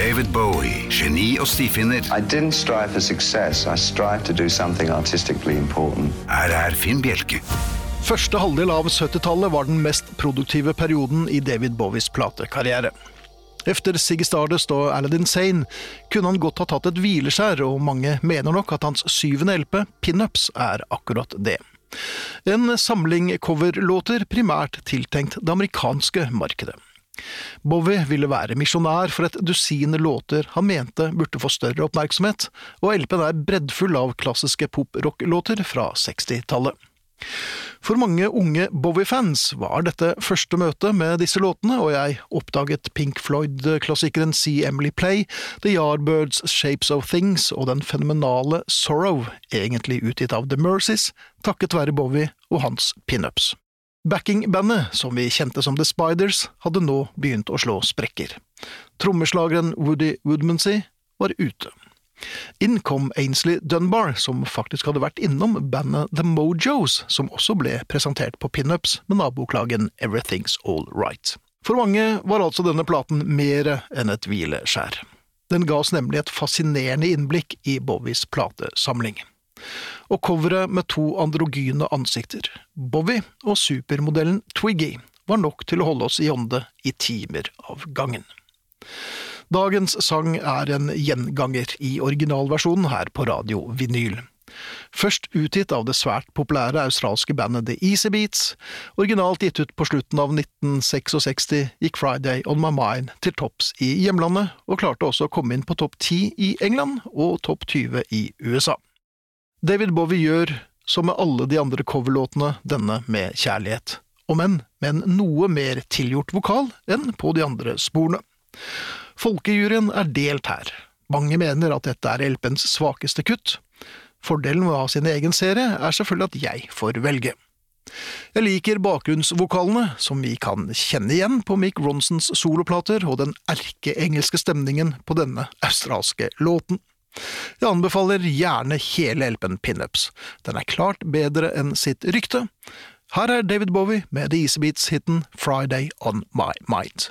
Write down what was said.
David Bowie, geni og stifinner. I didn't strive for success. I strived to do something artistically important. Her er Finn Bjelke. Første halvdel av 70-tallet var den mest produktive perioden i David Bowies platekarriere. Efter Siggy Stardust og Aladdin Sane kunne han godt ha tatt et hvileskjær, og mange mener nok at hans syvende LP, Pinups, er akkurat det. En samling coverlåter primært tiltenkt det amerikanske markedet. Bowie ville være misjonær for et dusin låter han mente burde få større oppmerksomhet, og LP-en er breddfull av klassiske pop-rock-låter fra 60-tallet. For mange unge Bowie-fans var dette første møte med disse låtene, og jeg oppdaget Pink Floyd-klassikeren See Emily Play, The Yardbirds' Shapes of Things og den fenomenale Sorrow, egentlig utgitt av The Mercies, takket være Bowie og hans pinups. Backingbandet, som vi kjente som The Spiders, hadde nå begynt å slå sprekker. Trommeslageren Woody Woodmansey var ute. Inn kom Ainsley Dunbar, som faktisk hadde vært innom bandet The Mojos, som også ble presentert på pinups med naboklagen Everything's All Right. For mange var altså denne platen mer enn et hvileskjær. Den ga oss nemlig et fascinerende innblikk i Bowies platesamling. Og coveret med to androgyne ansikter, Bowie og supermodellen Twiggy, var nok til å holde oss i ånde i timer av gangen. Dagens sang er en gjenganger i originalversjonen her på radio vinyl. Først utgitt av det svært populære australske bandet The Easy Beats, originalt gitt ut på slutten av 1966 gikk Friday On My Mind til topps i hjemlandet, og klarte også å komme inn på topp 10 i England og topp 20 i USA. David Bowie gjør, som med alle de andre coverlåtene, denne med kjærlighet, om enn med en noe mer tilgjort vokal enn på de andre sporene. Folkejuryen er delt her. Mange mener at dette er LP-ens svakeste kutt. Fordelen med å ha sin egen serie er selvfølgelig at jeg får velge. Jeg liker bakgrunnsvokalene, som vi kan kjenne igjen på Mick Ronsons soloplater, og den erkeengelske stemningen på denne australske låten. Jeg anbefaler gjerne hele LP-en Pinups. Den er klart bedre enn sitt rykte. Her er David Bowie med The Easy Beats-hiten Friday On My Mind.